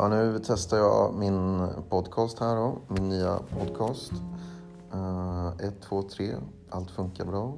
Ja, nu testar jag min podcast här då, min nya podcast. 1, 2, 3, allt funkar bra.